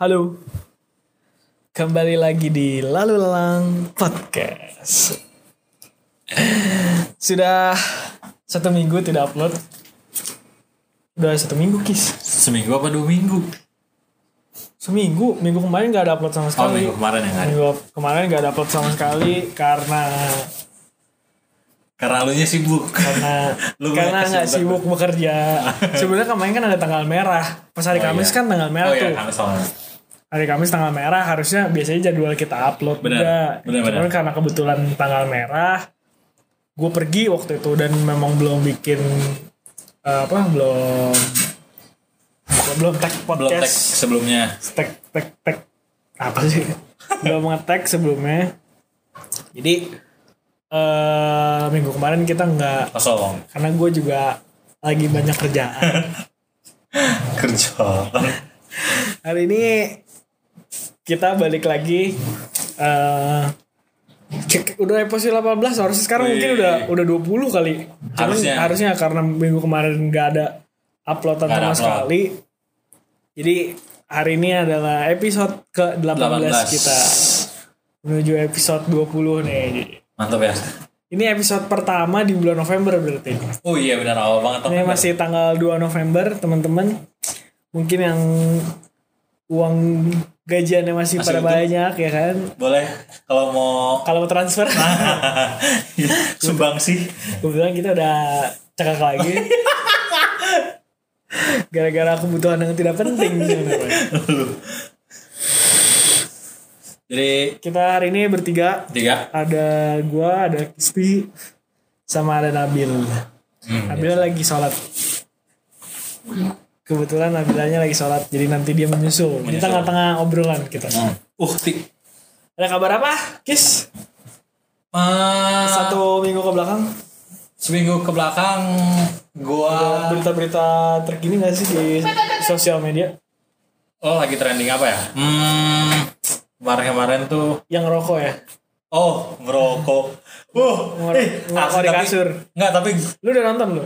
Halo. Kembali lagi di Lalu Lalang Podcast. Sudah satu minggu tidak upload. Udah satu minggu kis. Seminggu apa dua minggu? Seminggu, minggu kemarin gak ada upload sama Oh sekali. minggu kemarin ya? Minggu kemarin gak ada upload sama sekali karena Karena lu nya sibuk. karena Lu karena nggak kesibukan. sibuk bekerja. Sebenarnya kemarin kan ada tanggal merah. Pas hari Oh, Kamis iya. kan tanggal merah oh iya, tuh. Soalnya. Hari Kamis tanggal merah harusnya biasanya jadwal kita upload Benar, juga. benar, Cuman benar. karena kebetulan tanggal merah, gue pergi waktu itu dan memang belum bikin eh, apa belum belum tag Belum tag podcast, sebelumnya. tag tag tag apa sih? belum nge-tag sebelumnya. Jadi eh minggu kemarin kita nggak Kosong. karena gue juga lagi banyak kerjaan. Kerja. Hari ini kita balik lagi eh ke- udah episode 18 harusnya sekarang Wih. mungkin udah udah 20 kali. Cuman Harusnya. harusnya karena minggu kemarin nggak ada uploadan sama upload. sekali. Jadi hari ini adalah episode ke-18 18. kita. Menuju episode 20 nih. Mantap ya. Ini episode pertama di bulan November berarti. Oh iya benar awal banget. Ini masih tanggal 2 November, teman-teman. Mungkin yang uang gajiannya masih, Masih pada utuh. banyak ya kan. Boleh kalau mau Kalau mau transfer, sumbang sih. kebetulan kita udah cekak lagi. Gara-gara kebutuhan yang tidak penting. Jadi Kita hari ini bertiga, tiga. ada gua, ada Kisti, sama ada Nabil. Hmm, Nabil lagi sholat. Kebetulan Nabilanya lagi sholat, jadi nanti dia menyusul. Di tengah-tengah obrolan kita. Hmm. Uh, ti. Ada kabar apa, Kis? Ah, Satu minggu ke belakang, seminggu ke belakang gua berita-berita terkini gak sih di sosial media? oh lagi trending apa ya? Hmm, kemarin-kemarin tuh Yang rokok ya? Oh. Wah, Ngerokok- eh, ngerokok di kasur. Enggak, tapi Lu udah nonton lu?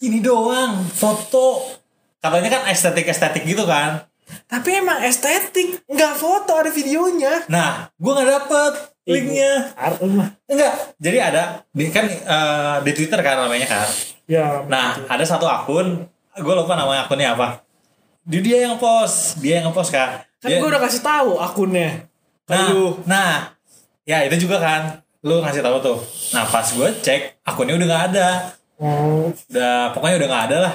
ini doang foto. Katanya kan estetik-estetik gitu kan. Tapi emang estetik, nggak foto ada videonya. Nah, gua nggak dapet linknya. Enggak, jadi ada di kan eh, di Twitter kan namanya kan. Ya. Nah, ada satu akun, gue lupa namanya akunnya apa. Dia dia yang post, dia yang ngepost kan. kan Dia- gue udah kasih tahu akunnya. Nah, lu. nah, ya itu juga kan. Lu ngasih tahu tuh. Nah, pas gue cek, akunnya udah nggak ada. Oh, Udah, pokoknya udah nggak ada lah.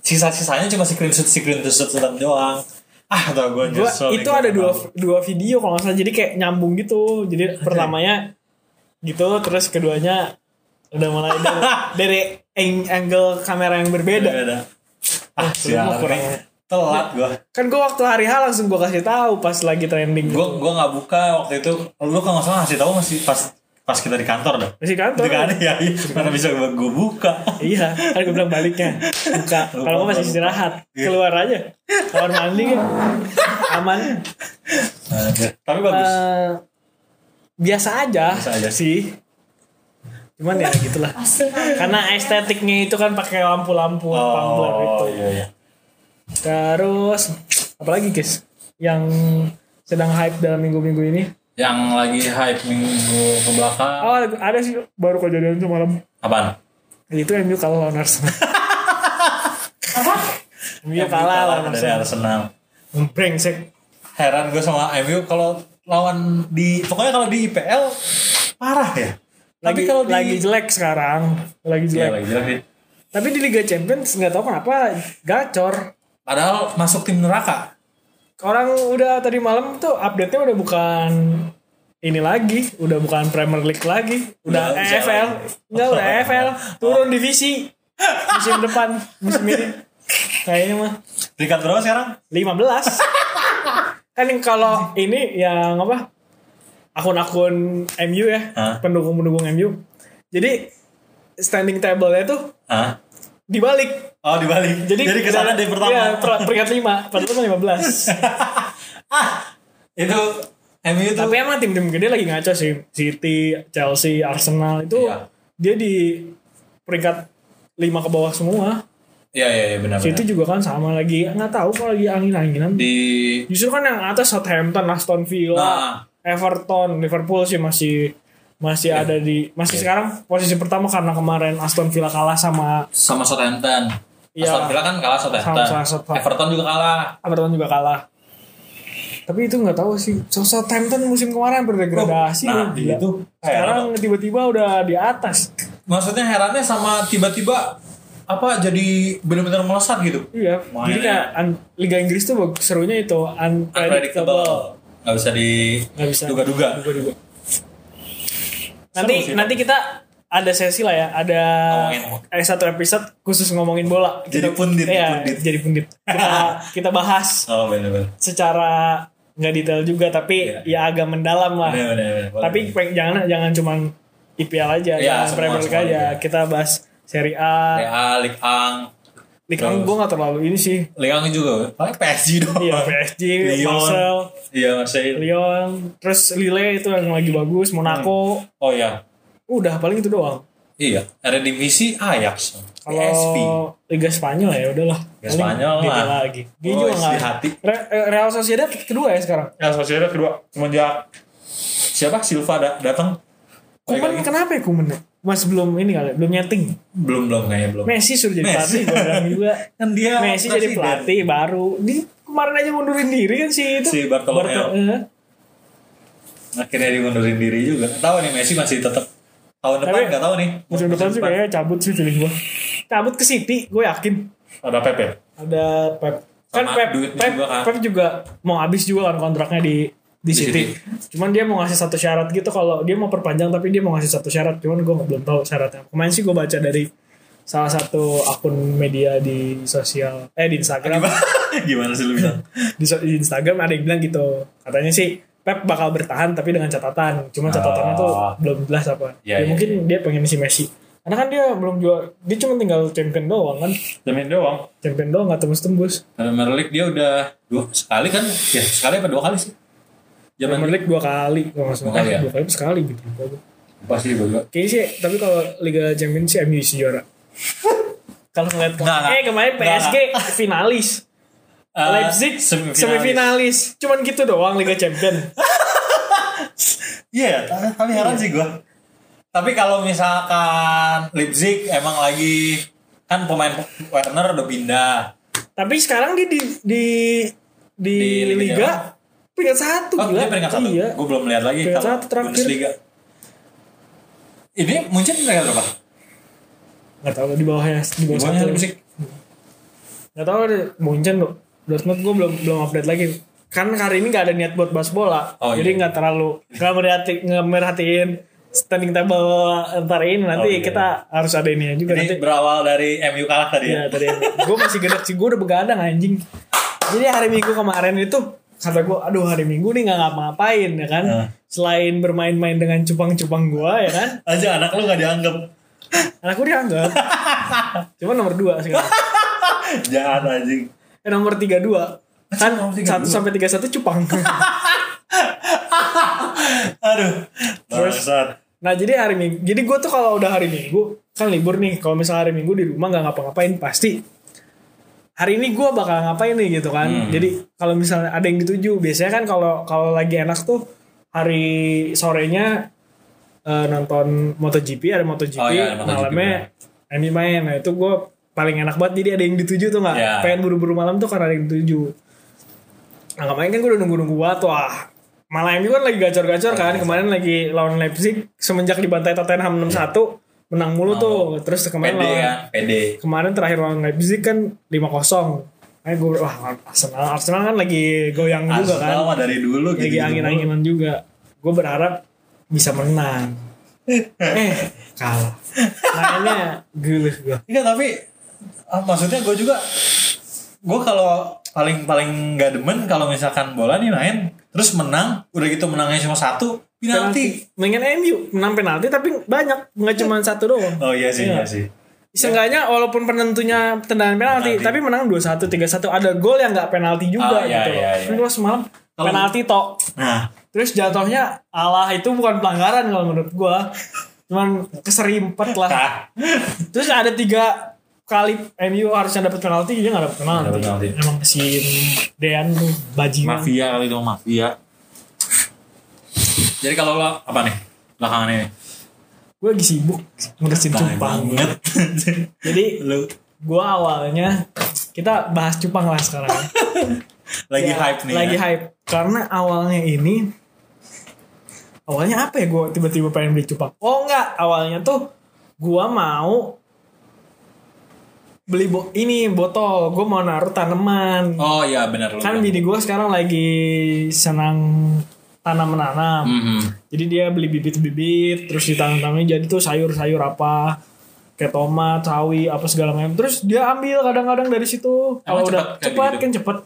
Sisa-sisanya cuma screenshot screenshot doang. Ah, tau gue gua, itu gua ada dua tahu. dua video kalau nggak salah jadi kayak nyambung gitu. Jadi pertamanya gitu, terus keduanya udah mulai dari, dari ang- angle kamera yang berbeda. Ada. Ah, sialan kurang-. Telat gue. Kan gue waktu hari H langsung gue kasih tahu pas lagi trending. Gue gue nggak buka waktu itu. Lu kalau nggak salah ngasih tahu masih pas pas kita di kantor dah. Masih kantor. Di kantor ya, iya. mana bisa gue buka. Iya, kan gue bilang baliknya. Buka. Kalau gue masih istirahat, Iya. keluar aja. Kamar mandi kan. Aman. Tapi bagus. Eh, biasa aja, Biasa aja. sih. Cuman ya gitulah. Karena estetiknya itu kan pakai lampu-lampu tumbler itu. Oh iya iya. Terus apalagi guys yang sedang hype dalam minggu-minggu ini? Yang lagi hype minggu ke belakang. Oh, ada sih baru kejadian semalam. Apaan? Itu MU kalah lawan Arsenal. MU kalah lawan Arsenal. Arsenal. Brengsek. Heran gue sama MU kalau lawan di pokoknya kalau di IPL parah ya. Lagi, Tapi kalau di lagi jelek sekarang. Lagi Iya, jelek. lagi jelek. Tapi di Liga Champions nggak tahu kenapa gacor. Padahal masuk tim neraka. Orang udah tadi malam tuh update-nya udah bukan ini lagi, udah bukan Premier League lagi, udah EFL. Enggak, udah EFL. Turun divisi musim depan, musim ini. Kayaknya mah Peringkat berapa sekarang? 15. kan yang kalau ini yang apa? Akun-akun MU ya, pendukung-pendukung MU. Jadi standing table-nya tuh dibalik. Oh dibalik. Jadi, Jadi ke sana dari pertama. Iya, per- peringkat 5, padahal mah 15. Itu MU itu Tapi emang tim-tim gede lagi ngaco sih. City, Chelsea, Arsenal itu Iya. dia di peringkat 5 ke bawah semua. Iya iya iya benar. Situ juga kan sama lagi nggak tahu kalau lagi angin-anginan. di Justru kan yang atas Southampton, Aston Villa, Nah. Everton, Liverpool sih masih masih Iya. ada di masih sekarang posisi pertama karena kemarin Aston Villa kalah sama sama Southampton. Iya. Aston Villa kan kalah Southampton. Sama Southampton. Everton juga kalah. Everton juga kalah. Tapi itu nggak tahu sih. So- Southampton musim kemarin berdegradasi. Nah, gila. itu Sekarang tiba-tiba udah di atas. Maksudnya herannya sama tiba-tiba apa jadi benar-benar melesat gitu. Iya. Jadi kayak Liga Inggris tuh bagus- serunya itu unpredictable. Unpredictable. Gak bisa di bisa. duga-duga. Duga-duga. Nanti nanti kita ada sesi lah ya, ada Ngomongin. eh, satu episode khusus ngomongin bola. Jadi pundit, Iya, pundit. jadi pundit. Kita kita bahas Oh benar-benar. secara nggak detail juga tapi Iya. ya agak mendalam lah. Benar-benar. Tapi peng- jangan jangan cuman IPL aja, Iya, jangan semua- Premier League aja. liga. Kita bahas Serie A. Ligue 1, Liga A Terus. gue nggak terlalu ini sih. Ligue 1 juga. Paling PSG doang. Iya PSG, Lyon. Marcel, Iya Marseille. Lyon, terus Lille itu yang lagi bagus, Monaco. Oh iya. Udah paling itu doang. Iya. Ada divisi Ajax. Kalau PSV. Liga Spanyol ya udahlah. Liga Spanyol gitu mah. lagi. Dia Oh, juga isi nggak. hati. Re- eh, Real Sociedad kedua ya sekarang. Yang Sociedad kedua semenjak siapa Silva da- datang. Kuman lagi. kenapa ya Kuman? ya? Mas belum ini kali, belum nyeting. Belum belum kayaknya belum. Messi suruh jadi Messi. pelatih, gue bilang juga. Kan dia Messi jadi pelatih baru. Di kemarin aja mundurin diri kan si itu. Si Bartomeu. Barto- eh. Akhirnya dimundurin diri juga. Tahu nih Messi masih tetap tahun depan nggak tahu nih. Musim depan sih kayaknya cabut sih feeling gue. Cabut ke City, gue yakin. ada Pep ya? Ada Pep. Kan Sama Pep, Pep, juga kan. Pep juga mau habis juga kan kontraknya di di Di City. City. Cuman dia mau ngasih satu syarat gitu kalau dia mau perpanjang tapi dia mau ngasih satu syarat. Cuman gue belum tahu syaratnya. Kemarin sih gue baca dari salah satu akun media di sosial eh di Instagram. Gimana? Gimana sih lu bilang? di, di Instagram ada yang bilang gitu. Katanya sih Pep bakal bertahan tapi dengan catatan. Cuman catatannya tuh Oh. belum jelas apa. Iya, ya, iya, mungkin dia pengen si Messi. Karena kan dia belum jual, dia cuma tinggal champion doang kan. Jamin doang. Champion doang nggak tembus-tembus. Premier League dia udah dua sekali kan? Ya sekali apa dua kali sih? Zaman Premier League dua kali kalau nggak salah. Dua kali ya? Dua kali sekali gitu. pasti juga. Kayaknya sih, tapi kalau Liga Champions sih MU sih juara. kalau ngeliat Nggak, eh kemarin Nggak, PSG finalis, Eh, Leipzig semifinalis. Cuman gitu doang Liga Champion. Iya, tapi heran sih gua. Tapi kalau misalkan Leipzig emang lagi kan pemain Werner udah pindah. tapi sekarang dia di di di, Di Liga Liga peringkat satu Oh, gila. dia peringkat satu. Iya. Gue belum lihat lagi Peringkat satu terakhir. Bundesliga. Ini Munchen peringkat berapa? Nggak tahu di bawahnya di bawah Bawahnya satu. Leipzig. Nggak tahu deh Munchen tuh. Dortmund gue belum belum update lagi. Kan hari ini gak ada niat buat bahas bola. Oh, jadi iya. nggak terlalu nggak merhati nggak merhatiin standing table ntar ini nanti Oh, iya. kita harus ada ini juga Ini nanti. berawal dari MU kalah tadi Ya ya. tadi gue masih gedek sih gue udah begadang anjing. Jadi hari Minggu kemarin itu kata gue, aduh hari Minggu nih nggak ngapa-ngapain ya kan. Nah. Selain bermain-main dengan cupang-cupang gue ya kan. Aja anak lu gak dianggap Anakku dianggap. Cuma nomor 2 sekarang. jahat anjing. Eh, nomor 32. Kan nomor 32? 1 sampai 31 cupang. Aduh. Terus- Bangsat. nah, jadi hari Minggu. Jadi gue tuh kalau udah hari Minggu kan libur nih. Kalau misalnya hari Minggu di rumah nggak ngapa-ngapain pasti hari ini gue bakal ngapain nih gitu kan. Hmm. Jadi kalau misalnya ada yang dituju, biasanya kan kalau kalau lagi enak tuh hari sorenya eh, nonton MotoGP ada MotoGP, Oh, iya, ada MotoGP, malamnya MU main. Nah itu gue paling enak banget. Jadi ada yang dituju tuh nggak? Iya. pengen buru-buru malam tuh karena ada yang dituju. Nah kemarin kan gue udah nunggu-nunggu banget wah. Malah MU kan lagi gacor-gacor kan. Kemarin lagi lawan Leipzig semenjak dibantai Tottenham 6-1 menang mulu tuh. terus kemarin PD lawan kan, PD. kemarin terakhir lawan Leipzig kan 5-0 Ayo gue wah Arsenal Arsenal kan lagi goyang juga kan. Arsenal dari dulu gitu. lagi angin-anginan juga. Gue berharap bisa menang. Eh kalah. Mainnya gulus gue Iya tapi ah, maksudnya gue juga gue kalau paling paling nggak demen kalau misalkan bola nih main terus menang udah gitu menangnya cuma satu penalti. Mendingan MU menang penalti tapi banyak nggak cuma satu doang Oh iya sih Iya. iya sih. Seenggaknya walaupun penentunya tendangan penalti, Penalti. tapi menang 2-1, 3-1 ada gol yang nggak penalti juga Oh, iya, gitu. iya, iya. Gua semalam Kalau- penalti tok. Nah Terus jatuhnya Allah itu bukan pelanggaran kalau menurut gua. Cuman keserimpet lah. ah, Terus ada tiga kali MU harusnya dapat penalti dia nggak dapat penalti. Dapet penalti. Emang si Dean tuh bajingan. Mafia kali dong mafia. Jadi kalau lo apa nih belakangan ini? Gue lagi sibuk ngurusin cupang. banget. Jadi lu gue awalnya kita bahas cupang lah sekarang. lagi Ya, hype nih. Lagi ya? hype karena awalnya ini awalnya apa ya gue tiba-tiba pengen beli cupang. Oh enggak, awalnya tuh gue mau beli bo ini botol. Gue mau naruh tanaman. Oh iya benar kan bini gue sekarang lagi senang tanam menanam. Mhm. Jadi dia beli bibit-bibit, terus ditanam-tanamin jadi tuh sayur-sayur apa kayak tomat, sawi, apa segala macam. Terus dia ambil kadang-kadang dari situ. Kalau udah cepat gitu? kan cepet.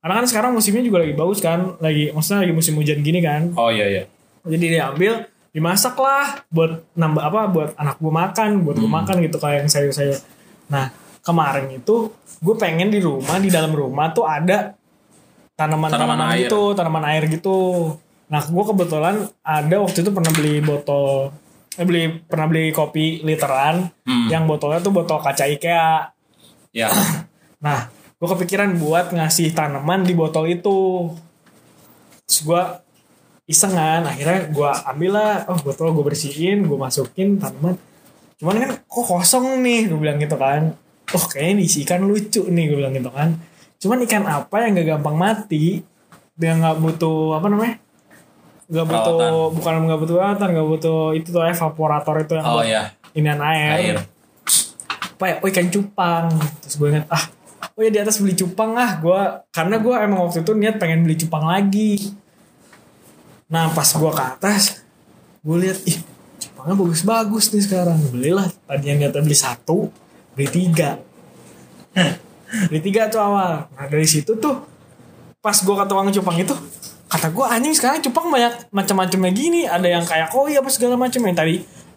Karena kan sekarang musimnya juga lagi bagus kan, lagi maksudnya lagi musim hujan gini kan. Oh iya iya. Jadi dia ambil, dimasak lah buat nambah apa buat anak gue makan, buat Hmm. gue makan gitu kayak yang sayur-sayur. Nah kemarin itu gue pengen di rumah di dalam rumah tuh ada tanaman-tanaman Tanaman air. gitu, tanaman air gitu. Nah gue kebetulan ada waktu itu pernah beli botol, eh, beli pernah beli kopi literan Hmm. yang botolnya tuh botol kaca IKEA. Ya. Nah, gue kepikiran buat ngasih tanaman di botol itu. Terus gue iseng kan, akhirnya gue ambil lah, oh botol gue bersihin, gue masukin tanaman. Cuman kan kok kosong nih, gue bilang gitu kan. Oh kayaknya diisi ikan lucu nih, gue bilang gitu kan. Cuman ikan apa yang gak gampang mati, dia nggak butuh apa namanya? Gak butuh, Perawatan. bukan nggak butuh perawatan, gak butuh itu tuh evaporator itu yang Oh buat iya. inian air Air. apa ya oh ikan cupang terus gue ingat ah oh ya di atas beli cupang ah gue karena gue emang waktu itu niat pengen beli cupang lagi nah pas gue ke atas gue lihat ih cupangnya bagus-bagus nih sekarang belilah tadi yang niatnya beli satu beli tiga. Beli tiga tuh awal. Nah dari situ tuh pas gue ke tukang cupang itu kata gue anjing sekarang cupang banyak macam-macamnya gini. Ada yang kayak koi apa segala macam. Yang tadi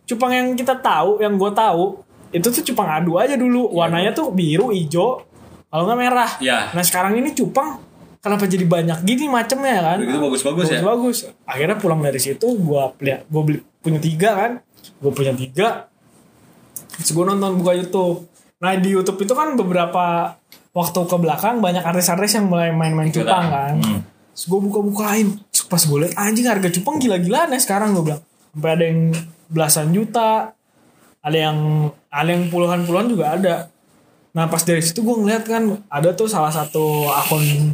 cupang yang kita tahu yang gue tahu itu tuh cupang adu aja dulu. Warnanya tuh biru hijau kalau nggak merah. Iya. nah sekarang ini cupang kenapa jadi banyak gini macamnya kan? Begitu bagus-bagus ya. bagus akhirnya pulang dari situ gue beli gue beli punya tiga kan? Gue punya tiga terus gue nonton buka YouTube. Nah di YouTube itu kan beberapa waktu ke belakang banyak artis-artis yang mulai main-main cupang kan. Hmm. terus gue buka-bukain. Pas gue liat anjing harga cupang gila-gilaan ya sekarang gue bilang. Sampai ada yang belasan juta. Ada yang ada yang puluhan-puluhan juga ada. Nah pas dari situ gue ngeliat kan ada tuh salah satu akun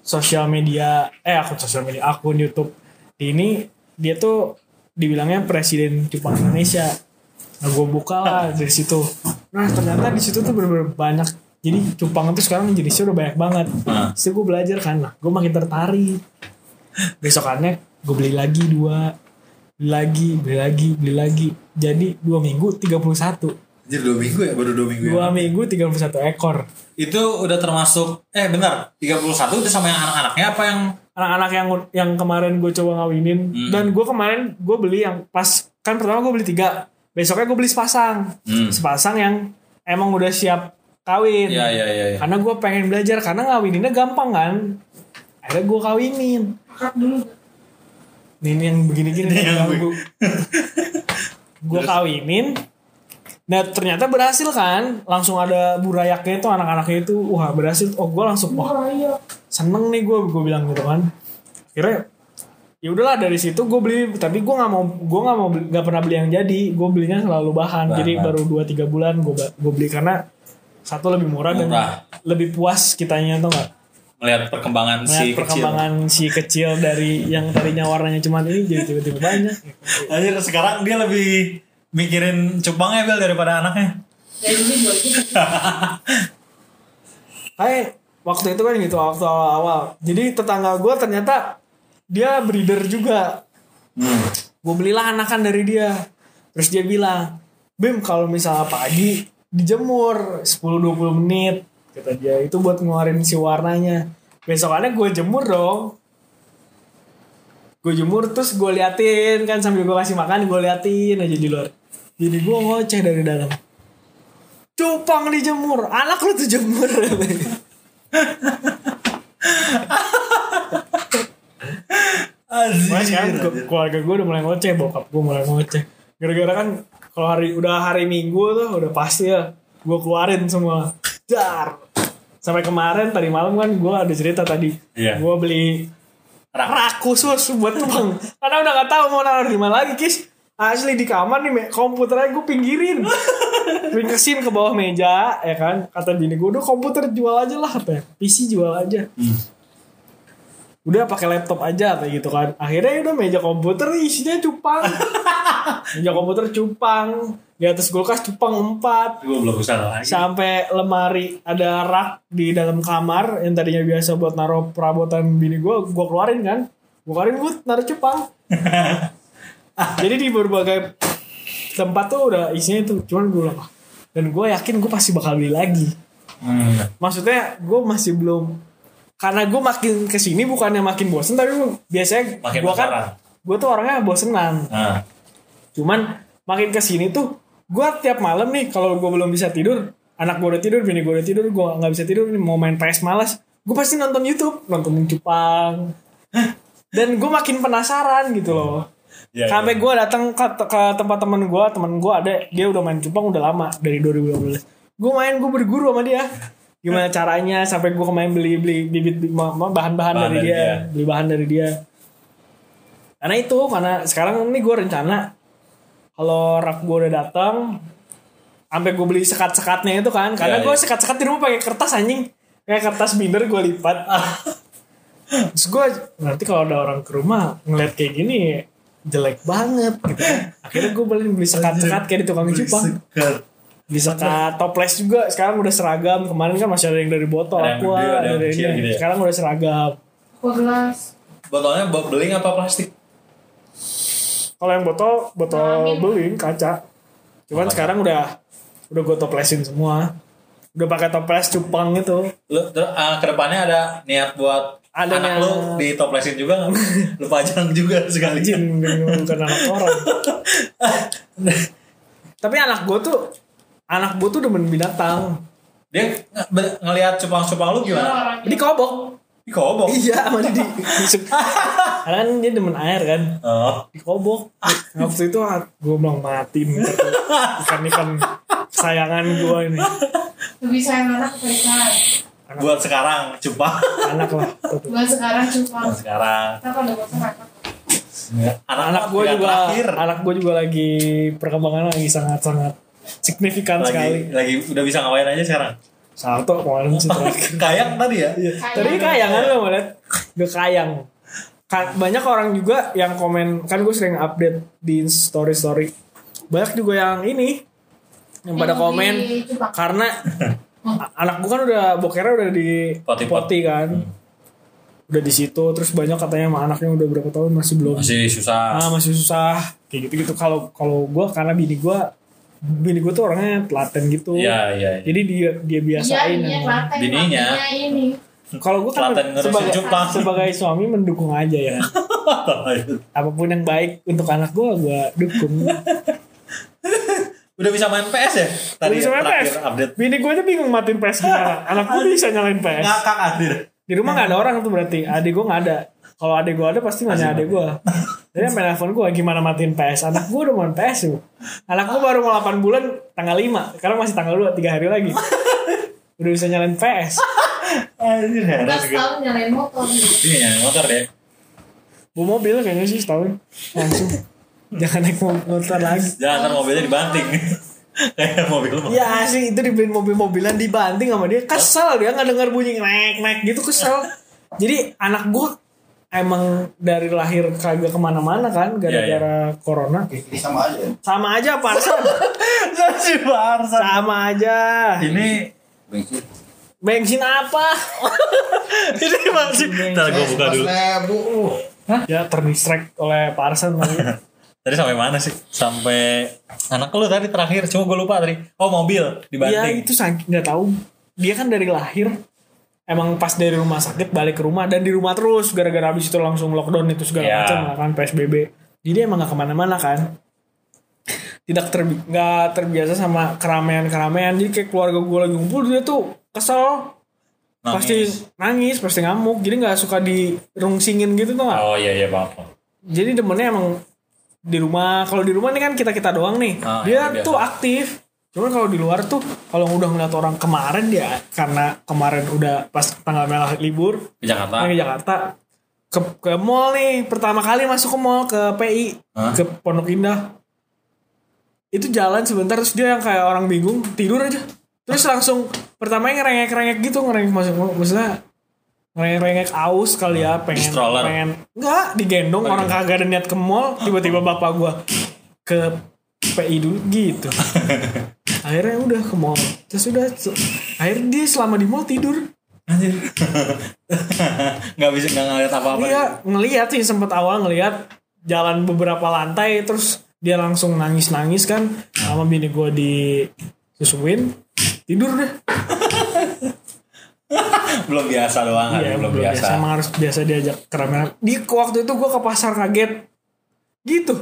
sosial media eh akun sosial media akun YouTube ini dia tuh dibilangnya presiden cupang Indonesia nah gue buka lah dari situ. Nah ternyata di situ tuh bener-bener banyak. Jadi cupang itu sekarang jenisnya udah banyak banget. Nah. Terus gue belajar kan. Nah gue makin tertarik. Besokannya gue beli lagi dua beli lagi beli lagi beli lagi. Jadi dua minggu 31 Jadi dua minggu ya? Baru dua minggu dua ya. minggu 31 ekor. Itu udah termasuk eh benar 31 itu sama yang anak-anaknya apa yang? Anak-anak yang yang kemarin gue coba ngawinin. Hmm. dan gue kemarin gue beli yang pas kan pertama gue beli tiga besoknya gue beli sepasang. Hmm. sepasang yang emang udah siap kawin. Iya iya iya. iya. karena gue pengen belajar karena ngawininnya gampang kan? Akhirnya gue kawinin. Nih, ini yang begini-gini yang ganggu. gue kawinin. Nah ternyata berhasil kan? Langsung ada burayaknya itu Anak-anaknya itu Wah berhasil. Oh gue langsung Wah seneng nih gue Gue bilang gitu kan. Akhirnya ya udahlah dari situ gue beli tapi gue nggak mau gue nggak mau nggak pernah beli yang jadi gue belinya selalu bahan, Bahan. jadi baru 2-3 bulan gue gue beli karena satu lebih murah, Murah. dan lebih puas kitanya tuh nggak Melihat perkembangan Melihat si kecil. perkembangan si kecil dari yang tadinya warnanya cuma ini jadi tiba-tiba banyak Anjir sekarang dia lebih mikirin cupangnya Bel daripada anaknya. Kayak waktu itu kan gitu waktu awal-awal. Jadi tetangga gue ternyata dia breeder juga. Hmm. Gue belilah anakan dari dia. Terus dia bilang, Bim kalau misalnya pagi dijemur 10-20 menit. Kata dia itu buat ngeluarin si warnanya. Besokannya gue jemur dong. Gue jemur terus gue liatin kan sambil gue kasih makan gue liatin aja di luar. Jadi gue ngoceh dari dalam. Cupang dijemur, anak lu tuh jemur. Sekarang ke- keluarga gue udah mulai ngoceh, bokap gue mulai ngoceh. Gara-gara kan kalau hari udah hari Minggu tuh udah pasti ya gue keluarin semua. Dar. Sampai kemarin tadi malam kan gue ada cerita tadi. Iya. gue beli Rak. rak khusus buat tuang karena udah gak tahu mau naruh di mana lagi kis. Asli di kamar nih komputernya gue pinggirin. Pingkesin ke bawah meja ya kan? Kata bini gue udah komputer jual aja lah apa ya? PC jual aja udah pakai laptop aja kayak gitu kan. Akhirnya udah meja komputer isinya cupang. Meja komputer cupang. Di atas kulkas cupang empat. Gue belum lagi. sampai lemari ada rak di dalam kamar yang tadinya biasa buat naruh perabotan bini gue gue keluarin kan. Gue keluarin gue naruh cupang. Jadi di berbagai tempat tuh udah isinya itu cuman gue dan gue yakin gue pasti bakal beli lagi. Hmm. maksudnya gue masih belum karena gue makin ke sini bukannya makin bosen tapi gua- biasanya Makin gue kan gue tuh orangnya bosenan Nah, Cuman makin ke sini tuh gue tiap malam nih kalau gue belum bisa tidur, anak gue udah tidur, bini gue udah tidur, gue nggak bisa tidur nih mau main PS malas, gue pasti nonton YouTube, nonton Jepang. Dan gue makin penasaran gitu loh. Iya, Sampai gue datang ke, ke tempat temen gue, temen gue ada dia udah main Jepang udah lama dari 2012. Gue main gue berguru sama dia. Gimana caranya sampai gue kemarin beli beli bibit bahan-bahan Bahan dari, dari dia, dia. beli bahan dari dia. Karena itu karena sekarang ini gue rencana kalau rak gue udah datang sampai gue beli sekat-sekatnya itu kan karena Iya, gue iya. sekat-sekat di rumah pakai kertas anjing kayak kertas binder gue lipat terus gue nanti kalau ada orang ke rumah ngeliat kayak gini jelek banget gitu kan akhirnya gue beli beli sekat-sekat kayak di tukang Sekat. Beli sekat toples juga sekarang udah seragam kemarin kan masih ada yang dari botol Ada yang gede, ada yang kecil ini. gitu ya. sekarang udah seragam Kok gelas? Botolnya bo- beling apa plastik? kalau yang botol botol Amin. beling kaca cuman Kaca. sekarang udah udah gue toplesin semua udah pakai toples cupang itu Lu ter- ah, ke depannya ada niat buat Ada anak yang- lu ditoplesin juga nggak? lu pajang juga sekali. Jin bukan anak orang tapi anak gue tuh anak gue tuh demen binatang Dia nge- be- ngelihat cupang-cupang lu gimana? di kobok Di kobok. iya sama di, karena kan dia demen air kan Oh. di kobok waktu itu gue bilang matiin ikan ikan kesayangan gue ini Lebih sayang anak ikan? Buat sekarang cupang. anak lah Buat sekarang cuma. Buat sekarang. Kita kalau bosan anak. Anak, anak gue juga terakhir. anak gue juga lagi perkembangan lagi sangat signifikan sekali lagi lagi udah bisa ngapain aja sekarang. salto kemarin sih terakhir Kayak tadi ya. Iya. Tadi kayangan lo ngeliat Gak kayang Ka- Banyak orang juga yang komen Kan gue sering update di story-story Banyak juga yang ini Yang pada komen. Karena Anak gue kan udah Bokernya udah di Poti-pot. poti kan Udah di situ Terus banyak katanya sama anaknya udah berapa tahun Masih belum Masih susah. ah, Masih susah Kayak gitu-gitu Kalau kalau gue Karena bini gue Bini gue tuh orangnya telaten gitu Iya, iya. iya. Jadi dia dia Iya, biasain iya, klaten. Bininya. ini. Kalau gue kan sebagai, cupang. sebagai suami mendukung aja ya. Apa pun yang baik untuk anak gue, gue dukung. udah bisa main PS ya? Tadi Bisa main PS. update. Bini gue aja bingung matiin PS gimana. Anak gue bisa nyalain PS. Ngakak Adir. Di rumah gak ada orang tuh berarti. Adik gue gak ada. Kalau adik gue ada pasti nanya adik gue. Jadi sampai nelfon gue gimana matiin PS. Anak gue udah main PS tuh. Anak gue baru mau 8 bulan tanggal 5. Sekarang masih tanggal 2, 3 hari lagi. Udah bisa nyalain PS. Anjir heran Udah setahun nyalain motor. Iya, motor deh. Bu mobil kayaknya sih setahun. Langsung. Jangan naik motor lagi. Jangan ntar mobilnya dibanting. Kayak mobil lu. Ya sih itu dibeliin mobil-mobilan dibanting sama dia kesel dia nggak dengar bunyi nek nek gitu kesel. Jadi anak gua emang dari lahir kagak ke mana-mana kan gara-gara corona. Ini sama aja. Sama aja Parsan. Si Barca. Sama aja. Ini Bensin. Bensin apa? Ini masih ntar gue buka dulu. Uh. ya terdistract oleh Parsan tadi. Tadi sampai mana sih? Sampai anak lu tadi terakhir. Cuma gue lupa tadi. Oh mobil Iya dibanting. itu saking nggak tahu. Dia kan dari lahir emang pas dari rumah sakit balik ke rumah dan di rumah terus gara-gara habis itu langsung lockdown itu segala Iya. macam kan PSBB. Jadi emang gak ke mana-mana kan. Tidak terbi nggak terbiasa sama keramaian-keramaian. Jadi kayak keluarga gue lagi ngumpul dia tuh kesel. Pasti Nangis. nangis, pasti ngamuk. Jadi nggak suka dirungsingin gitu tuh nggak. Oh iya iya bang. Jadi demennya emang di rumah. Kalau di rumah nih kan kita kita doang nih. Ah, dia itu biasa. tuh aktif. Cuman kalau di luar tuh kalau udah ngeliat orang kemarin ya karena kemarin udah pas tanggal merah libur Di Jakarta. ke Jakarta ke ke mall nih pertama kali masuk ke mall ke PI Hah? ke Pondok Indah itu jalan sebentar terus dia yang kayak orang bingung tidur aja terus langsung pertamanya ngerengek-rengek gitu ngerengek masuk maksudnya ngerengek-rengek aus kali ya pengen Stroller. pengen enggak digendong Oh, orang iya. kagak ada niat ke mall tiba-tiba bapak gua ke PI dulu gitu akhirnya udah ke mall terus udah akhirnya dia selama di mall tidur Anjir. nggak bisa nggak ngeliat apa-apa. Iya, ngelihat sih sempet awal ngelihat jalan beberapa lantai terus dia langsung nangis-nangis kan sama bini gue disusuin tidur deh. belum biasa doang Iya, belum biasa. Emang harus biasa diajak keramaian. Di waktu itu gue ke pasar kaget gitu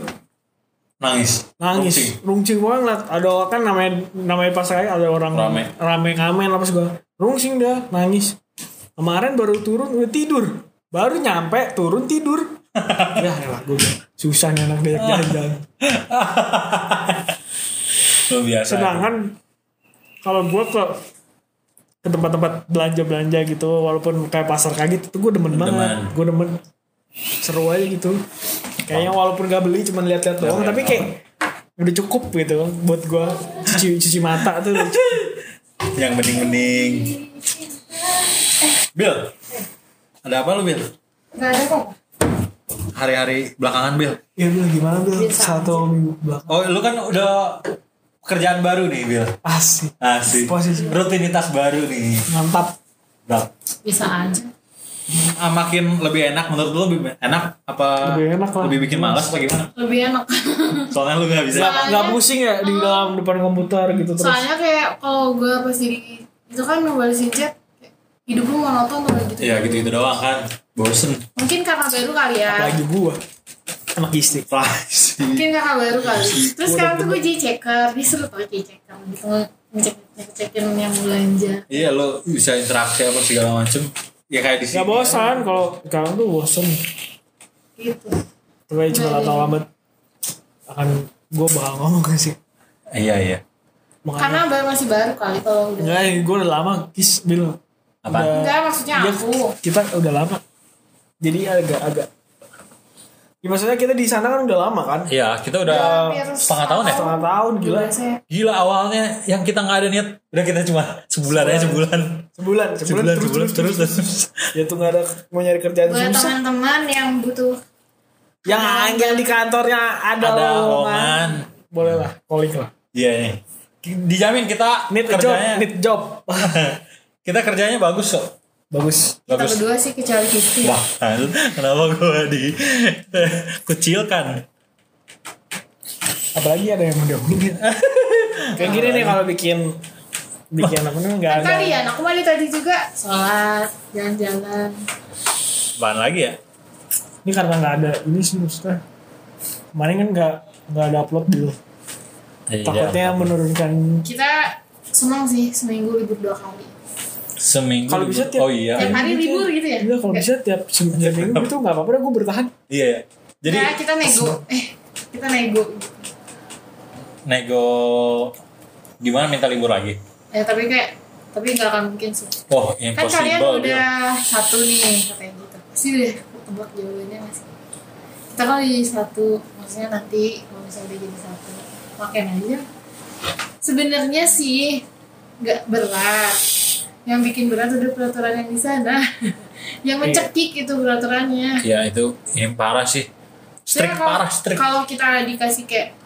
Nangis. nangis. Rungsing gue ngeliat. Ada kan namanya namanya pasar kaget ada orang Rame. rame ngamen apa segala. Rungsing dah nangis. Kemarin baru turun udah tidur. Baru nyampe turun tidur. Ya elah gue susah nih anak diajak jalan-jalan. Belum biasa. sedangkan kalau gue ke ke tempat-tempat belanja belanja gitu walaupun kayak pasar kaget itu gue demen, banget. Demen. gue demen. Seru aja gitu kayaknya walaupun gak beli cuma lihat-lihat doang tapi kayak udah cukup gitu buat gue cuci cuci mata tuh udah cukup. Yang bening-bening. Bill. Ada apa lu, Bill? Gak ada kok. Hari-hari belakangan, Bill. ya Bil gimana Bil Biasa satu minggu belakang Oh, lu kan udah pekerjaan baru nih, Bill. asik Asik. Posisi. Rutinitas baru nih. mantap Bang. Bisa aja. Ah, makin lebih enak menurut lu lebih enak apa Lebih enak lah. lebih bikin malas apa gimana? Lebih enak. Soalnya lu gak bisa. nggak Soalnya- nggak pusing ya di dalam depan komputer gitu terus Soalnya kayak kalau gue pas jadi itu kan ngebalesin chat hidup lu monoton tuh gitu. Ya gitu-gitu doang kan. Bosen. Mungkin karena baru kali ya. apalagi gua anak istri Pasti. Mungkin karena baru kali. Terus sekarang tuh gue jadi checker. Dia seru tau jadi checker gitu ngecek ngecekin yang belanja. Iya lo bisa interaksi apa segala macem. Ya kayak di sini. nggak bosan kalau sekarang tuh bosan Gitu. Tapi cuma lama lambat akan gue bakal ngomong gak sih Iya iya. makanya Karena baru masih baru kali kalau udah. enggak gue udah lama kis bil Apa? Udah- Enggak maksudnya Iya, aku. kita udah lama jadi agak agak ya, maksudnya kita di sana kan udah lama kan Iya kita udah Hampir setengah tahun ya. setengah tahun gila Gila saya. Gila awalnya yang kita nggak ada niat. Udah kita cuma sebulan aja sebulan. Sebulan sebulan, Sebulan terus, sebulan terus terus. ya tuh nggak ada mau nyari kerjaan Buat susah teman-teman yang butuh yang yang di kantornya ada, Ada lowongan boleh lah calling lah Iya nih. Dijamin kita need a job kerjanya need job kita kerjanya bagus kok. bagus kita Bagus. berdua sih kecuali Kisti. Wah, kenapa gue di kucilkan? apalagi ada yang mau diomongin kayak gini nih kalau bikin bikin apa namanya nggak Kan ada tadi ya, aku tadi tadi juga sholat, jalan-jalan. Apaan lagi ya? ini karena nggak ada ini sih maksudnya kemarin kan nggak nggak ada upload dulu Iya. takutnya menurunkan Kita senang sih seminggu libur dua kali. seminggu. Kalau bisa tiap- Oh iya. Tiap hari libur gitu ya? Iya kalau bisa tiap se- tiap minggu itu nggak apa-apa gue bertahan Iya. iya. Jadi Nah, kita nego. Eh, kita nego. nego gimana minta libur lagi? Eh, tapi kayak tapi nggak akan mungkin sih. Oh, Kan kalian dia. udah satu nih katanya gitu. Pasti udah ketebak jawabannya nggak sih? Kita kan di satu, maksudnya nanti kalau misalnya udah jadi satu, makan aja. Sebenarnya sih nggak berat. Yang bikin berat udah peraturan yang di sana. yang mencekik itu peraturannya. Ya itu yang parah sih. Kalau- parah, strict. Kalau kita dikasih kayak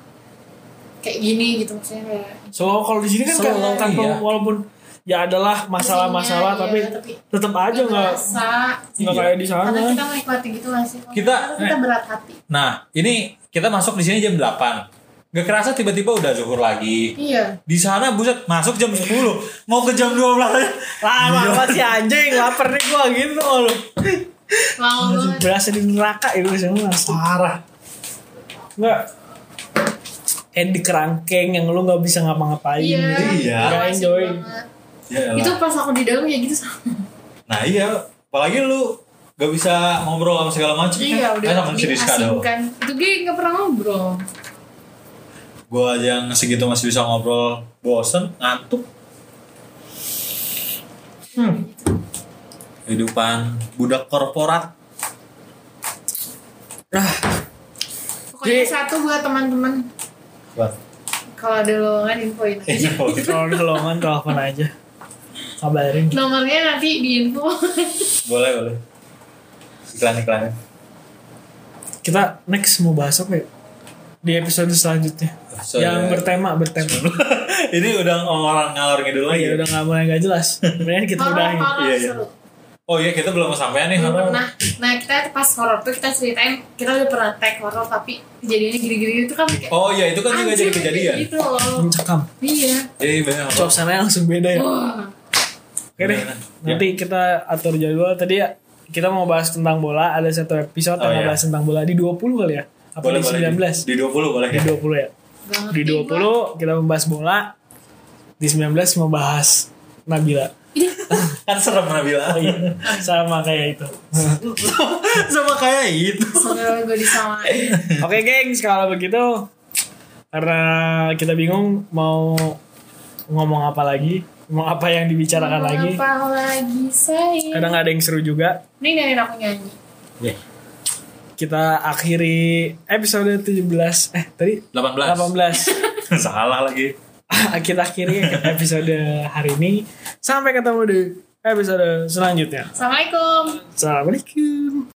kayak gini gitu maksudnya kayak so kalau di sini kan kan Slow, tanpa iya. walaupun ya adalah masalah-masalah Iya, tapi tapi tetap aja nggak nggak Iya. kayak di sana Karena kita menikmati gitu gak sih? Kita- Karena kita berat hati. Nah, ini kita masuk di sini jam 8. Gak kerasa tiba-tiba udah zuhur lagi. Iya. Di sana buset masuk jam 10. Mau ke jam 12 aja. lama Iya. banget si anjing lapar nih gua gitu lu Lama banget. berasa di neraka itu semua Parah. nggak kayak di kerangkeng yang lu nggak bisa ngapa-ngapain Iya. gitu. Iya. Enjoy. Ya elah. Itu pas aku di dalam ya gitu sama. Nah iya, apalagi lu gak bisa ngobrol sama segala macam Iya udah Kan sama si Rizka. Itu gue gak pernah ngobrol. gue aja yang segitu masih bisa ngobrol bosen ngantuk hmm. kehidupan budak korporat Ah, Pokoknya Jadi- satu buat teman-teman. Buat. Kalau ada lowongan infoin aja. Info. kalau ada lowongan telepon aja. Kabarin. Nomornya nanti di info. boleh boleh iklan iklan Kita next mau bahas apa ya? Di episode selanjutnya. So, yang ya. bertema, bertema. ini udah orang ngalor ngidul Oh lagi iya udah gak mulai gak jelas. Mendingan kita udahin. Iya, iya. Oh iya kita belum kesampaian nih Belum horor. pernah. Nah kita pas horor tuh kita ceritain kita udah pernah tag horor tapi kejadiannya gini-gini itu kan kayak oh iya itu kan juga jadi kejadian Gitu loh. Mencekam. Iya. iya benar horor. Suasananya langsung beda ya. Wah. Oke deh. Beneran. Nanti kita atur jadwal. Tadi ya kita mau bahas tentang bola. Ada satu episode Oh, yang iya. bahas tentang bola di 20 kali ya? Apa boleh di boleh 19? di 20 boleh Di ya 20 ya. Gak ngerti Di 20 kita membahas bola. Di 19 membahas Nabila. kan serem Nabila Oh iya. Sama kayak itu. sama kayak itu Semoga gue disamain. Oke gengs, kalau begitu karena kita bingung mau ngomong apa lagi, mau apa yang dibicarakan lagi. Apa lagi sayang? Kadang ada yang seru juga. Ini dari aku nyanyi. Kita akhiri episode 17 eh tadi 18 18. salah lagi kita akhiri episode hari ini. Sampai ketemu di episode selanjutnya. Assalamualaikum. Assalamualaikum.